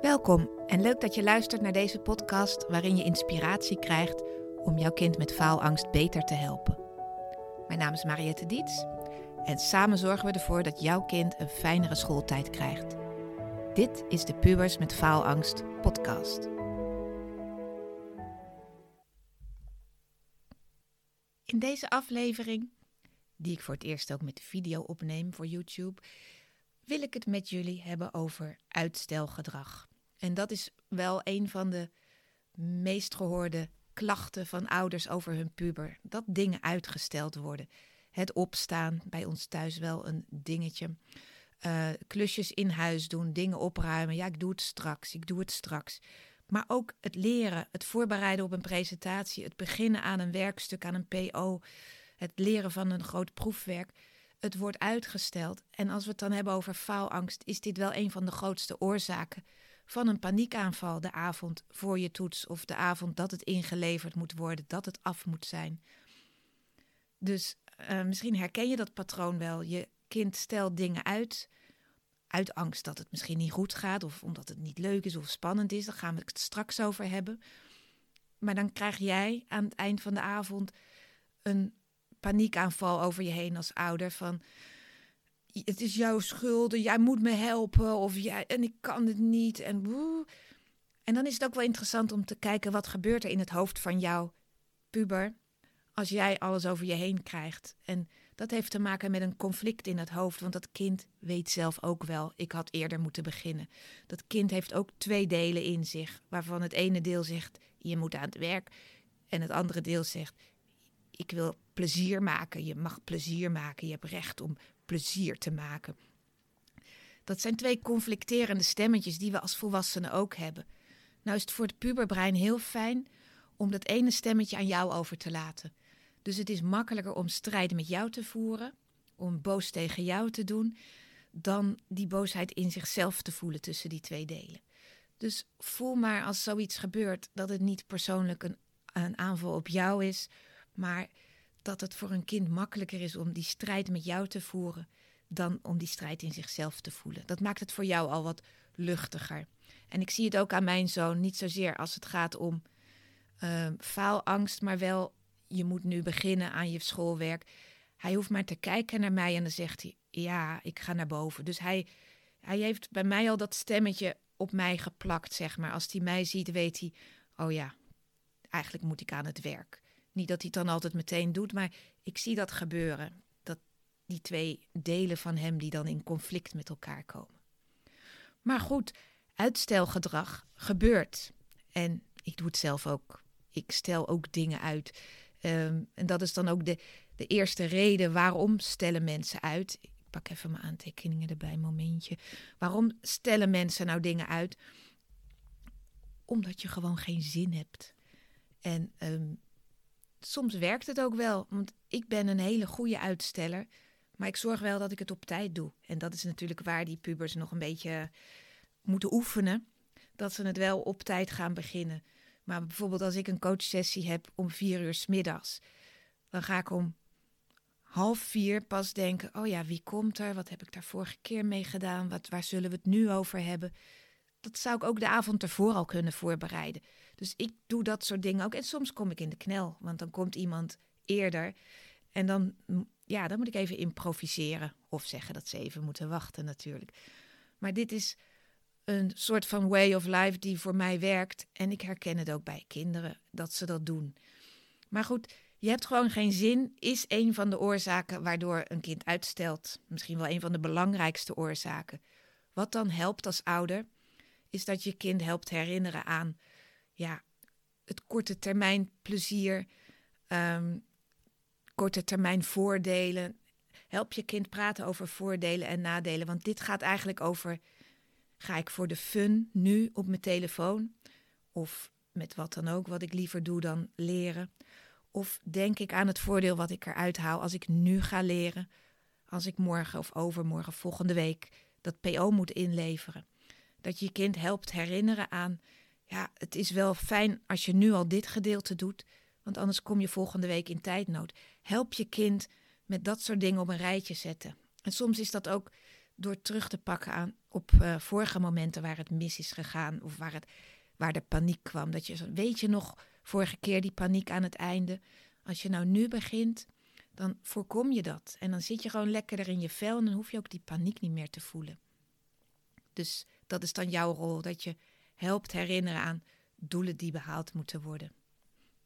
Welkom en leuk dat je luistert naar deze podcast waarin je inspiratie krijgt om jouw kind met faalangst beter te helpen. Mijn naam is Mariette Diets en samen zorgen we ervoor dat jouw kind een fijnere schooltijd krijgt. Dit is de Pubers met Faalangst podcast. In deze aflevering, die ik voor het eerst ook met de video opneem voor YouTube, wil ik het met jullie hebben over uitstelgedrag. En dat is wel een van de meest gehoorde klachten van ouders over hun puber. Dat dingen uitgesteld worden. Het opstaan, bij ons thuis wel een dingetje. Uh, klusjes in huis doen, dingen opruimen. Ja, ik doe het straks, ik doe het straks. Maar ook het leren, het voorbereiden op een presentatie, het beginnen aan een werkstuk, aan een PO, het leren van een groot proefwerk. Het wordt uitgesteld. En als we het dan hebben over faalangst, is dit wel een van de grootste oorzaken van een paniekaanval de avond voor je toets of de avond dat het ingeleverd moet worden, dat het af moet zijn. Dus uh, misschien herken je dat patroon wel. Je kind stelt dingen uit uit angst dat het misschien niet goed gaat of omdat het niet leuk is of spannend is. Daar gaan we het straks over hebben. Maar dan krijg jij aan het eind van de avond een paniekaanval over je heen als ouder van het is jouw schuld, jij moet me helpen of jij en ik kan het niet en woe. En dan is het ook wel interessant om te kijken wat gebeurt er in het hoofd van jouw puber als jij alles over je heen krijgt. En dat heeft te maken met een conflict in het hoofd, want dat kind weet zelf ook wel, ik had eerder moeten beginnen. Dat kind heeft ook twee delen in zich, waarvan het ene deel zegt, je moet aan het werk, en het andere deel zegt, ik wil plezier maken, je mag plezier maken, je hebt recht om plezier te maken. Dat zijn twee conflicterende stemmetjes die we als volwassenen ook hebben. Nou is het voor het puberbrein heel fijn om dat ene stemmetje aan jou over te laten. Dus het is makkelijker om strijd met jou te voeren, om boos tegen jou te doen, dan die boosheid in zichzelf te voelen tussen die twee delen. Dus voel maar als zoiets gebeurt dat het niet persoonlijk een, een aanval op jou is, maar dat het voor een kind makkelijker is om die strijd met jou te voeren dan om die strijd in zichzelf te voelen. Dat maakt het voor jou al wat luchtiger. En ik zie het ook aan mijn zoon, niet zozeer als het gaat om uh, faalangst, maar wel je moet nu beginnen aan je schoolwerk. Hij hoeft maar te kijken naar mij en dan zegt hij, ja, ik ga naar boven. Dus hij, hij heeft bij mij al dat stemmetje op mij geplakt, zeg maar. Als hij mij ziet, weet hij, oh ja, eigenlijk moet ik aan het werk. Niet dat hij dan altijd meteen doet, maar ik zie dat gebeuren. Dat die twee delen van hem die dan in conflict met elkaar komen. Maar goed, uitstelgedrag gebeurt. En ik doe het zelf ook. Ik stel ook dingen uit. Um, en dat is dan ook de, de eerste reden waarom stellen mensen uit. Ik pak even mijn aantekeningen erbij, een momentje. Waarom stellen mensen nou dingen uit? Omdat je gewoon geen zin hebt. En um, soms werkt het ook wel, want ik ben een hele goede uitsteller. Maar ik zorg wel dat ik het op tijd doe. En dat is natuurlijk waar die pubers nog een beetje moeten oefenen. Dat ze het wel op tijd gaan beginnen. Maar bijvoorbeeld als ik een coachsessie heb om vier uur s middags, dan ga ik om half vier pas denken: oh ja, wie komt er? Wat heb ik daar vorige keer mee gedaan? Wat, waar zullen we het nu over hebben? Dat zou ik ook de avond ervoor al kunnen voorbereiden. Dus ik doe dat soort dingen ook. En soms kom ik in de knel, want dan komt iemand eerder. En dan, ja, dan moet ik even improviseren. Of zeggen dat ze even moeten wachten, natuurlijk. Maar dit is een soort van way of life die voor mij werkt. En ik herken het ook bij kinderen dat ze dat doen. Maar goed, je hebt gewoon geen zin, is een van de oorzaken waardoor een kind uitstelt. Misschien wel een van de belangrijkste oorzaken. Wat dan helpt als ouder, is dat je kind helpt herinneren aan ja, het korte termijn plezier, um, korte termijn voordelen. Help je kind praten over voordelen en nadelen. Want dit gaat eigenlijk over Ga ik voor de fun nu op mijn telefoon? Of met wat dan ook, wat ik liever doe dan leren? Of denk ik aan het voordeel wat ik eruit haal als ik nu ga leren? Als ik morgen of overmorgen, volgende week, dat PO moet inleveren. Dat je je kind helpt herinneren aan, ja, het is wel fijn als je nu al dit gedeelte doet, want anders kom je volgende week in tijdnood. Help je kind met dat soort dingen op een rijtje zetten. En soms is dat ook door terug te pakken aan op uh, vorige momenten waar het mis is gegaan of waar, het, waar de paniek kwam. Dat je, weet je nog, vorige keer die paniek aan het einde. Als je nou nu begint, dan voorkom je dat. En dan zit je gewoon lekkerder in je vel en dan hoef je ook die paniek niet meer te voelen. Dus dat is dan jouw rol, dat je helpt herinneren aan doelen die behaald moeten worden.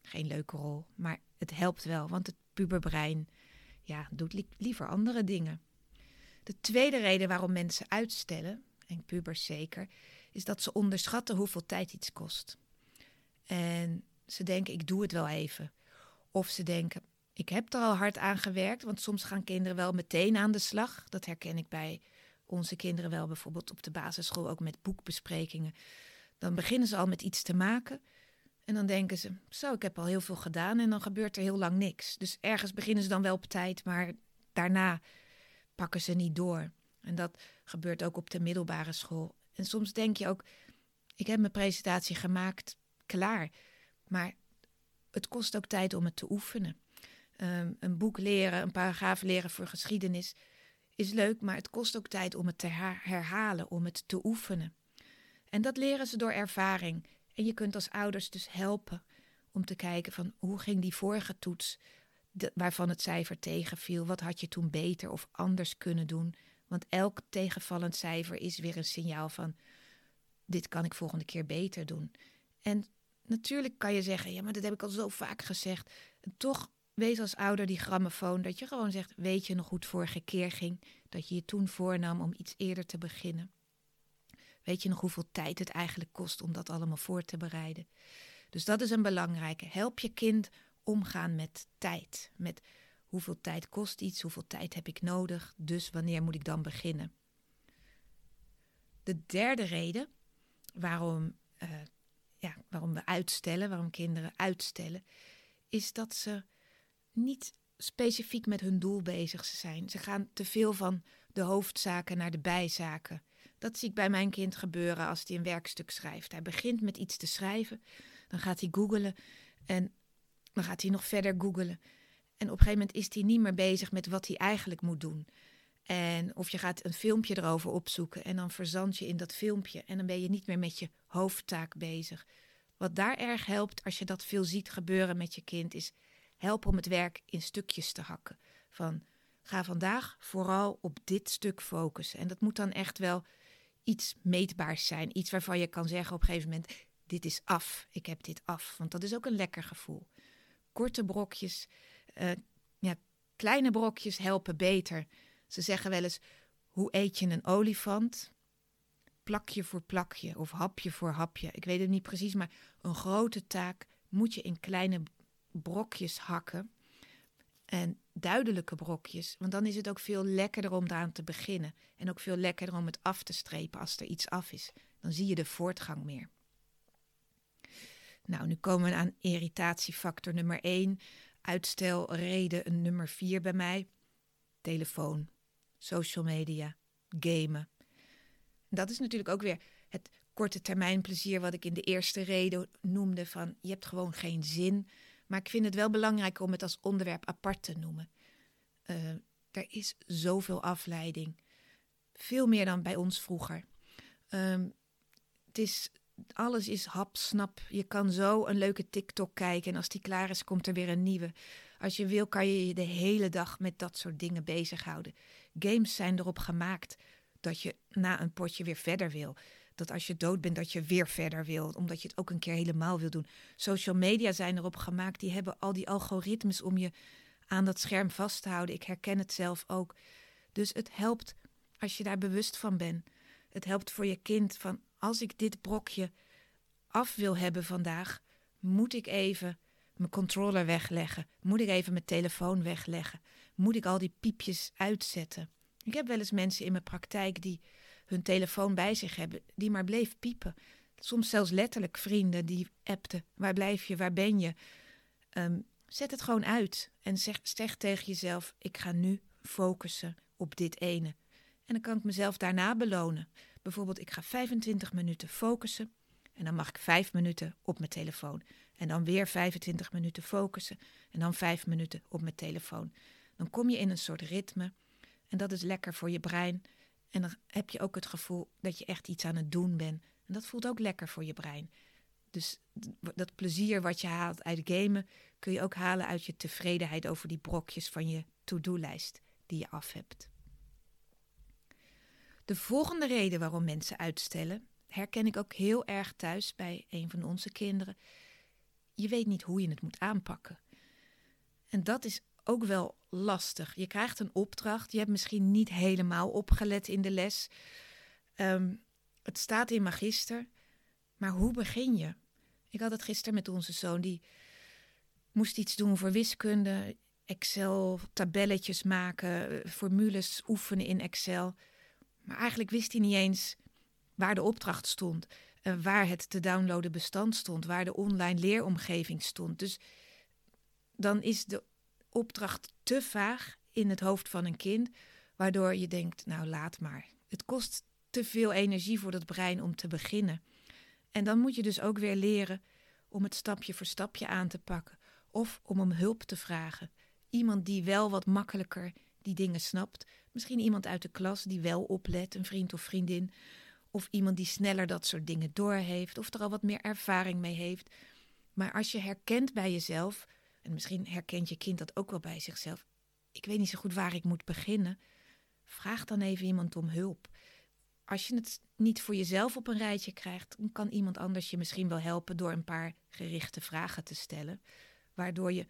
Geen leuke rol, maar het helpt wel, want het puberbrein ja, doet liever andere dingen. De tweede reden waarom mensen uitstellen, en pubers zeker, is dat ze onderschatten hoeveel tijd iets kost. En ze denken, ik doe het wel even. Of ze denken, ik heb er al hard aan gewerkt, want soms gaan kinderen wel meteen aan de slag. Dat herken ik bij onze kinderen wel, bijvoorbeeld op de basisschool, ook met boekbesprekingen. Dan beginnen ze al met iets te maken. En dan denken ze, zo, ik heb al heel veel gedaan en dan gebeurt er heel lang niks. Dus ergens beginnen ze dan wel op tijd, maar daarna pakken ze niet door. En dat gebeurt ook op de middelbare school. En soms denk je ook, ik heb mijn presentatie gemaakt, klaar. Maar het kost ook tijd om het te oefenen. Um, een boek leren, een paragraaf leren voor geschiedenis is leuk, maar het kost ook tijd om het te herhalen, om het te oefenen. En dat leren ze door ervaring. En je kunt als ouders dus helpen om te kijken van hoe ging die vorige toets waarvan het cijfer tegenviel. Wat had je toen beter of anders kunnen doen? Want elk tegenvallend cijfer is weer een signaal van dit kan ik volgende keer beter doen. En natuurlijk kan je zeggen, ja, maar dat heb ik al zo vaak gezegd. Toch wees als ouder die grammofoon dat je gewoon zegt, weet je nog hoe het vorige keer ging? Dat je je toen voornam om iets eerder te beginnen. Weet je nog hoeveel tijd het eigenlijk kost om dat allemaal voor te bereiden? Dus dat is een belangrijke. Help je kind omgaan met tijd. Met hoeveel tijd kost iets, hoeveel tijd heb ik nodig, dus wanneer moet ik dan beginnen. De derde reden waarom, uh, ja, waarom we uitstellen, waarom kinderen uitstellen, is dat ze niet specifiek met hun doel bezig zijn. Ze gaan te veel van de hoofdzaken naar de bijzaken. Dat zie ik bij mijn kind gebeuren als hij een werkstuk schrijft. Hij begint met iets te schrijven, dan gaat hij googelen en dan gaat hij nog verder googelen. En op een gegeven moment is hij niet meer bezig met wat hij eigenlijk moet doen. En of je gaat een filmpje erover opzoeken en dan verzand je in dat filmpje en dan ben je niet meer met je hoofdtaak bezig. Wat daar erg helpt als je dat veel ziet gebeuren met je kind is helpen om het werk in stukjes te hakken. Van ga vandaag vooral op dit stuk focussen. En dat moet dan echt wel iets meetbaars zijn. Iets waarvan je kan zeggen op een gegeven moment: dit is af. Ik heb dit af. Want dat is ook een lekker gevoel. Korte brokjes, uh, ja, kleine brokjes helpen beter. Ze zeggen wel eens: hoe eet je een olifant? Plakje voor plakje of hapje voor hapje. Ik weet het niet precies, maar een grote taak moet je in kleine brokjes hakken. En duidelijke brokjes. Want dan is het ook veel lekkerder om daaraan te beginnen. En ook veel lekkerder om het af te strepen als er iets af is. Dan zie je de voortgang meer. Nou, nu komen we aan irritatiefactor nummer 1. Uitstelreden nummer 4 bij mij. Telefoon, social media, gamen. Dat is natuurlijk ook weer het korte termijn plezier wat ik in de eerste reden noemde van je hebt gewoon geen zin maar ik vind het wel belangrijk om het als onderwerp apart te noemen. Uh, er is zoveel afleiding. Veel meer dan bij ons vroeger. Ehm, het is, alles is hapsnap. Je kan zo een leuke TikTok kijken en als die klaar is, komt er weer een nieuwe. Als je wil, kan je je de hele dag met dat soort dingen bezighouden. Games zijn erop gemaakt dat je na een potje weer verder wil dat als je dood bent, dat je weer verder wilt, omdat je het ook een keer helemaal wil doen. Social media zijn erop gemaakt, die hebben al die algoritmes om je aan dat scherm vast te houden. Ik herken het zelf ook. Dus het helpt als je daar bewust van bent. Het helpt voor je kind van als ik dit brokje af wil hebben vandaag, moet ik even mijn controller wegleggen? Moet ik even mijn telefoon wegleggen? Moet ik al die piepjes uitzetten? Ik heb wel eens mensen in mijn praktijk die hun telefoon bij zich hebben, die maar bleef piepen. Soms zelfs letterlijk vrienden die appten: Waar blijf je? Waar ben je? Ehm, zet het gewoon uit en zeg, zeg tegen jezelf: Ik ga nu focussen op dit ene. En dan kan ik mezelf daarna belonen. Bijvoorbeeld, ik ga 25 minuten focussen en dan mag ik 5 minuten op mijn telefoon. En dan weer 25 minuten focussen en dan 5 minuten op mijn telefoon. Dan kom je in een soort ritme en dat is lekker voor je brein. En dan heb je ook het gevoel dat je echt iets aan het doen bent. En dat voelt ook lekker voor je brein. Dus dat plezier wat je haalt uit gamen, kun je ook halen uit je tevredenheid over die brokjes van je to-do-lijst die je af hebt. De volgende reden waarom mensen uitstellen, herken ik ook heel erg thuis bij een van onze kinderen. Je weet niet hoe je het moet aanpakken. En dat is ook wel lastig. Je krijgt een opdracht, je hebt misschien niet helemaal opgelet in de les. Um, het staat in magister, maar hoe begin je? Ik had het gisteren met onze zoon, die moest iets doen voor wiskunde, Excel, tabelletjes maken, formules oefenen in Excel. Maar eigenlijk wist hij niet eens waar de opdracht stond, waar het te downloaden bestand stond, waar de online leeromgeving stond. Dus dan is de opdracht te vaag in het hoofd van een kind, waardoor je denkt, nou laat maar. Het kost te veel energie voor dat brein om te beginnen. En dan moet je dus ook weer leren om het stapje voor stapje aan te pakken of om om hulp te vragen. Iemand die wel wat makkelijker die dingen snapt. Misschien iemand uit de klas die wel oplet, een vriend of vriendin. Of iemand die sneller dat soort dingen doorheeft of er al wat meer ervaring mee heeft. Maar als je herkent bij jezelf, en misschien herkent je kind dat ook wel bij zichzelf. Ik weet niet zo goed waar ik moet beginnen. Vraag dan even iemand om hulp. Als je het niet voor jezelf op een rijtje krijgt, kan iemand anders je misschien wel helpen door een paar gerichte vragen te stellen. Waardoor je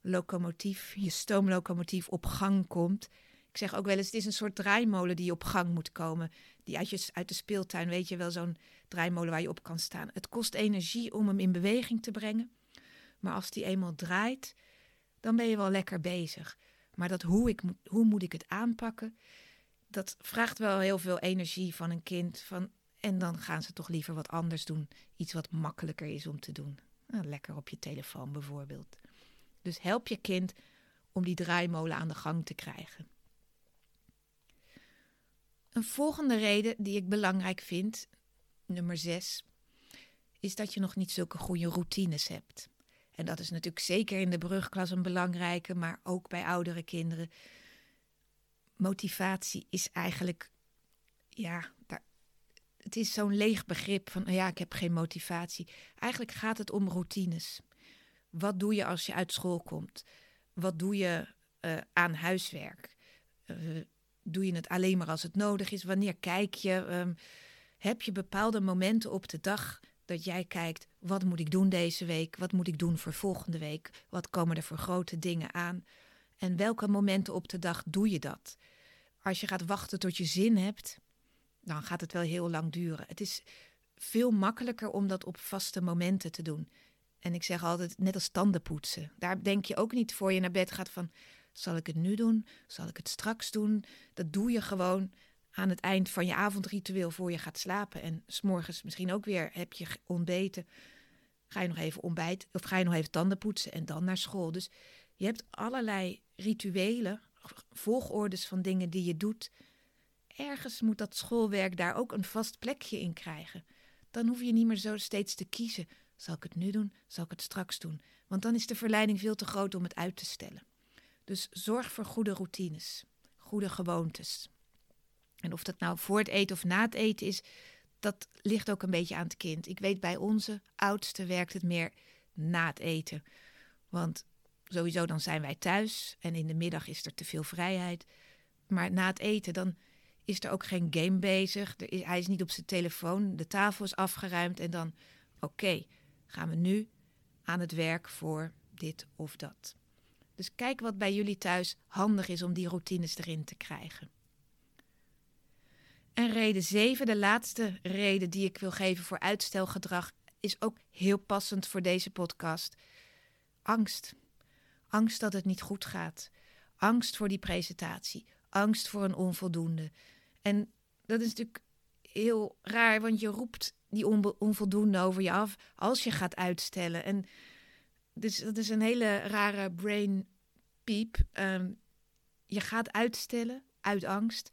locomotief, je stoomlocomotief op gang komt. Ik zeg ook wel eens, het is een soort draaimolen die op gang moet komen. Die uit, je, uit de speeltuin, weet je wel, zo'n draaimolen waar je op kan staan. Het kost energie om hem in beweging te brengen. Maar als die eenmaal draait, dan ben je wel lekker bezig. Maar dat hoe, ik, hoe moet ik het aanpakken, dat vraagt wel heel veel energie van een kind. Van, en dan gaan ze toch liever wat anders doen. Iets wat makkelijker is om te doen. Nou, lekker op je telefoon bijvoorbeeld. Dus help je kind om die draaimolen aan de gang te krijgen. Een volgende reden die ik belangrijk vind, nummer 6, is dat je nog niet zulke goede routines hebt. En dat is natuurlijk zeker in de brugklas een belangrijke, maar ook bij oudere kinderen. Motivatie is eigenlijk, ja, het is zo'n leeg begrip van, ja, ik heb geen motivatie. Eigenlijk gaat het om routines. Wat doe je als je uit school komt? Wat doe je uh, aan huiswerk? Uh, doe je het alleen maar als het nodig is? Wanneer kijk je? Um, heb je bepaalde momenten op de dag dat jij kijkt, wat moet ik doen deze week? Wat moet ik doen voor volgende week? Wat komen er voor grote dingen aan? En welke momenten op de dag doe je dat? Als je gaat wachten tot je zin hebt, dan gaat het wel heel lang duren. Het is veel makkelijker om dat op vaste momenten te doen. En ik zeg altijd, net als tanden poetsen. Daar denk je ook niet voor je naar bed gaat van... zal ik het nu doen? Zal ik het straks doen? Dat doe je gewoon aan het eind van je avondritueel voor je gaat slapen. En s'morgens misschien ook weer heb je ontbeten. Ga je nog even ontbijten of ga je nog even tanden poetsen en dan naar school. Dus je hebt allerlei rituelen, volgordes van dingen die je doet. Ergens moet dat schoolwerk daar ook een vast plekje in krijgen. Dan hoef je niet meer zo steeds te kiezen. Zal ik het nu doen? Zal ik het straks doen? Want dan is de verleiding veel te groot om het uit te stellen. Dus zorg voor goede routines, goede gewoontes. En of dat nou voor het eten of na het eten is, dat ligt ook een beetje aan het kind. Ik weet bij onze oudste werkt het meer na het eten. Want sowieso dan zijn wij thuis en in de middag is er te veel vrijheid. Maar na het eten dan is er ook geen game bezig. Is, hij is niet op zijn telefoon. De tafel is afgeruimd en dan oké, gaan we nu aan het werk voor dit of dat. Dus kijk wat bij jullie thuis handig is om die routines erin te krijgen. En reden 7, de laatste reden die ik wil geven voor uitstelgedrag, is ook heel passend voor deze podcast. Angst. Angst dat het niet goed gaat. Angst voor die presentatie. Angst voor een onvoldoende. En dat is natuurlijk heel raar, want je roept die onvoldoende over je af als je gaat uitstellen. En dus dat is een hele rare brain piep. Um, je gaat uitstellen uit angst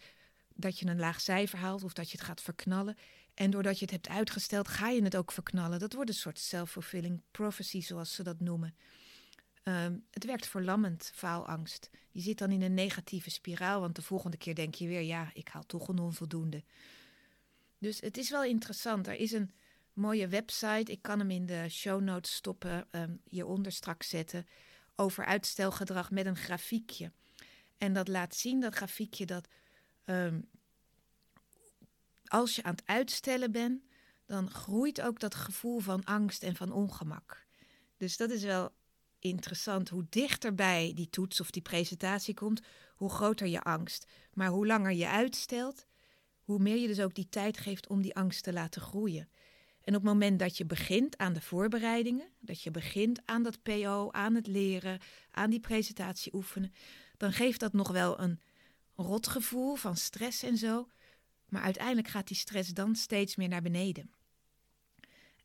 dat je een laag cijfer haalt of dat je het gaat verknallen. En doordat je het hebt uitgesteld, ga je het ook verknallen. Dat wordt een soort self-fulfilling prophecy, zoals ze dat noemen. Ehm, het werkt verlammend, faalangst. Je zit dan in een negatieve spiraal, want de volgende keer denk je weer, ja, ik haal toch een onvoldoende. Dus het is wel interessant. Er is een mooie website, ik kan hem in de show notes stoppen, um, hieronder straks zetten, over uitstelgedrag met een grafiekje. En dat laat zien, dat grafiekje, dat ehm, als je aan het uitstellen bent, dan groeit ook dat gevoel van angst en van ongemak. Dus dat is wel interessant. Hoe dichterbij die toets of die presentatie komt, hoe groter je angst. Maar hoe langer je uitstelt, hoe meer je dus ook die tijd geeft om die angst te laten groeien. En op het moment dat je begint aan de voorbereidingen, dat je begint aan dat PO, aan het leren, aan die presentatie oefenen, dan geeft dat nog wel een rotgevoel van stress en zo. Maar uiteindelijk gaat die stress dan steeds meer naar beneden.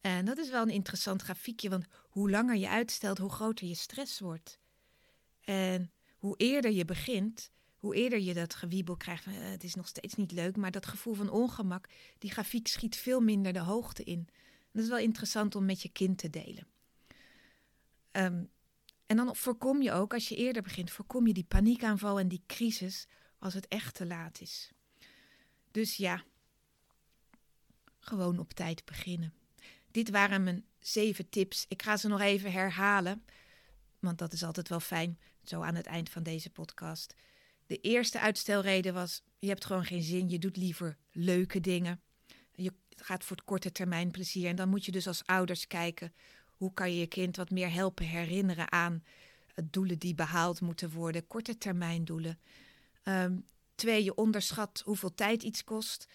En dat is wel een interessant grafiekje, want hoe langer je uitstelt, hoe groter je stress wordt. En hoe eerder je begint, hoe eerder je dat gewiebel krijgt eh, het is nog steeds niet leuk, maar dat gevoel van ongemak, die grafiek schiet veel minder de hoogte in. Dat is wel interessant om met je kind te delen. Ehm, en dan voorkom je ook, als je eerder begint, voorkom je die paniekaanval en die crisis als het echt te laat is. Dus ja, gewoon op tijd beginnen. Dit waren mijn zeven tips. Ik ga ze nog even herhalen, want dat is altijd wel fijn, zo aan het eind van deze podcast. De eerste uitstelreden was: je hebt gewoon geen zin, je doet liever leuke dingen. Je gaat voor het korte termijn plezier. En dan moet je dus als ouders kijken: hoe kan je je kind wat meer helpen herinneren aan doelen die behaald moeten worden, korte termijn doelen. Um, twee, je onderschat hoeveel tijd iets kost.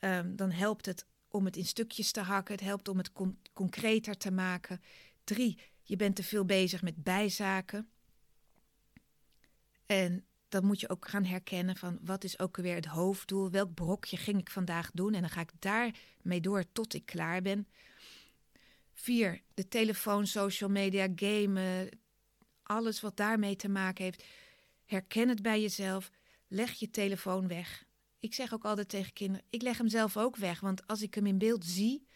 Um, dan helpt het om het in stukjes te hakken. Het helpt om het concreter te maken. Drie, je bent te veel bezig met bijzaken. En dan moet je ook gaan herkennen van wat is ook weer het hoofddoel? Welk brokje ging ik vandaag doen? En dan ga ik daarmee door tot ik klaar ben. Vier, de telefoon, social media, gamen, alles wat daarmee te maken heeft. Herken het bij jezelf. Leg je telefoon weg. Ik zeg ook altijd tegen kinderen: ik leg hem zelf ook weg. Want als ik hem in beeld zie,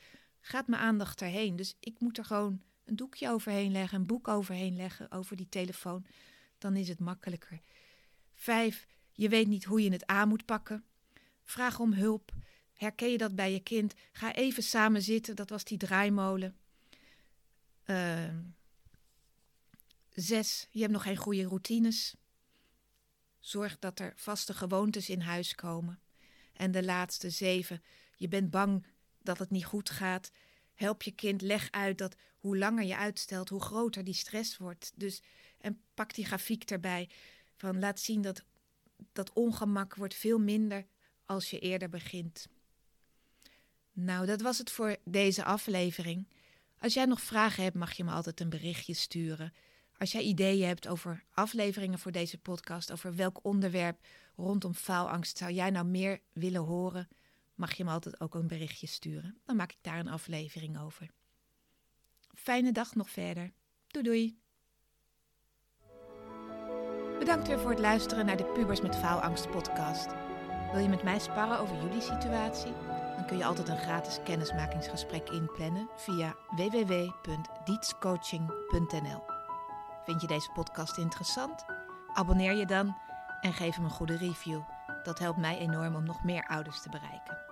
gaat mijn aandacht erheen. Dus ik moet er gewoon een doekje overheen leggen, een boek overheen leggen over die telefoon. Dan is het makkelijker. Vijf, je weet niet hoe je het aan moet pakken. Vraag om hulp. Herken je dat bij je kind? Ga even samen zitten. Dat was die draaimolen. Uh, zes, je hebt nog geen goede routines. Zorg dat er vaste gewoontes in huis komen. En de laatste zeven, je bent bang dat het niet goed gaat. Help je kind, leg uit dat hoe langer je uitstelt, hoe groter die stress wordt. Dus, en pak die grafiek erbij. Van laat zien dat dat ongemak wordt veel minder als je eerder begint. Nou, dat was het voor deze aflevering. Als jij nog vragen hebt, mag je me altijd een berichtje sturen. Als jij ideeën hebt over afleveringen voor deze podcast, over welk onderwerp rondom faalangst zou jij nou meer willen horen, mag je me altijd ook een berichtje sturen. Dan maak ik daar een aflevering over. Fijne dag nog verder. Doei doei. Bedankt weer voor het luisteren naar de Pubers met Faalangst podcast. Wil je met mij sparren over jullie situatie? Dan kun je altijd een gratis kennismakingsgesprek inplannen via www.dietscoaching.nl. Vind je deze podcast interessant? Abonneer je dan en geef hem een goede review. Dat helpt mij enorm om nog meer ouders te bereiken.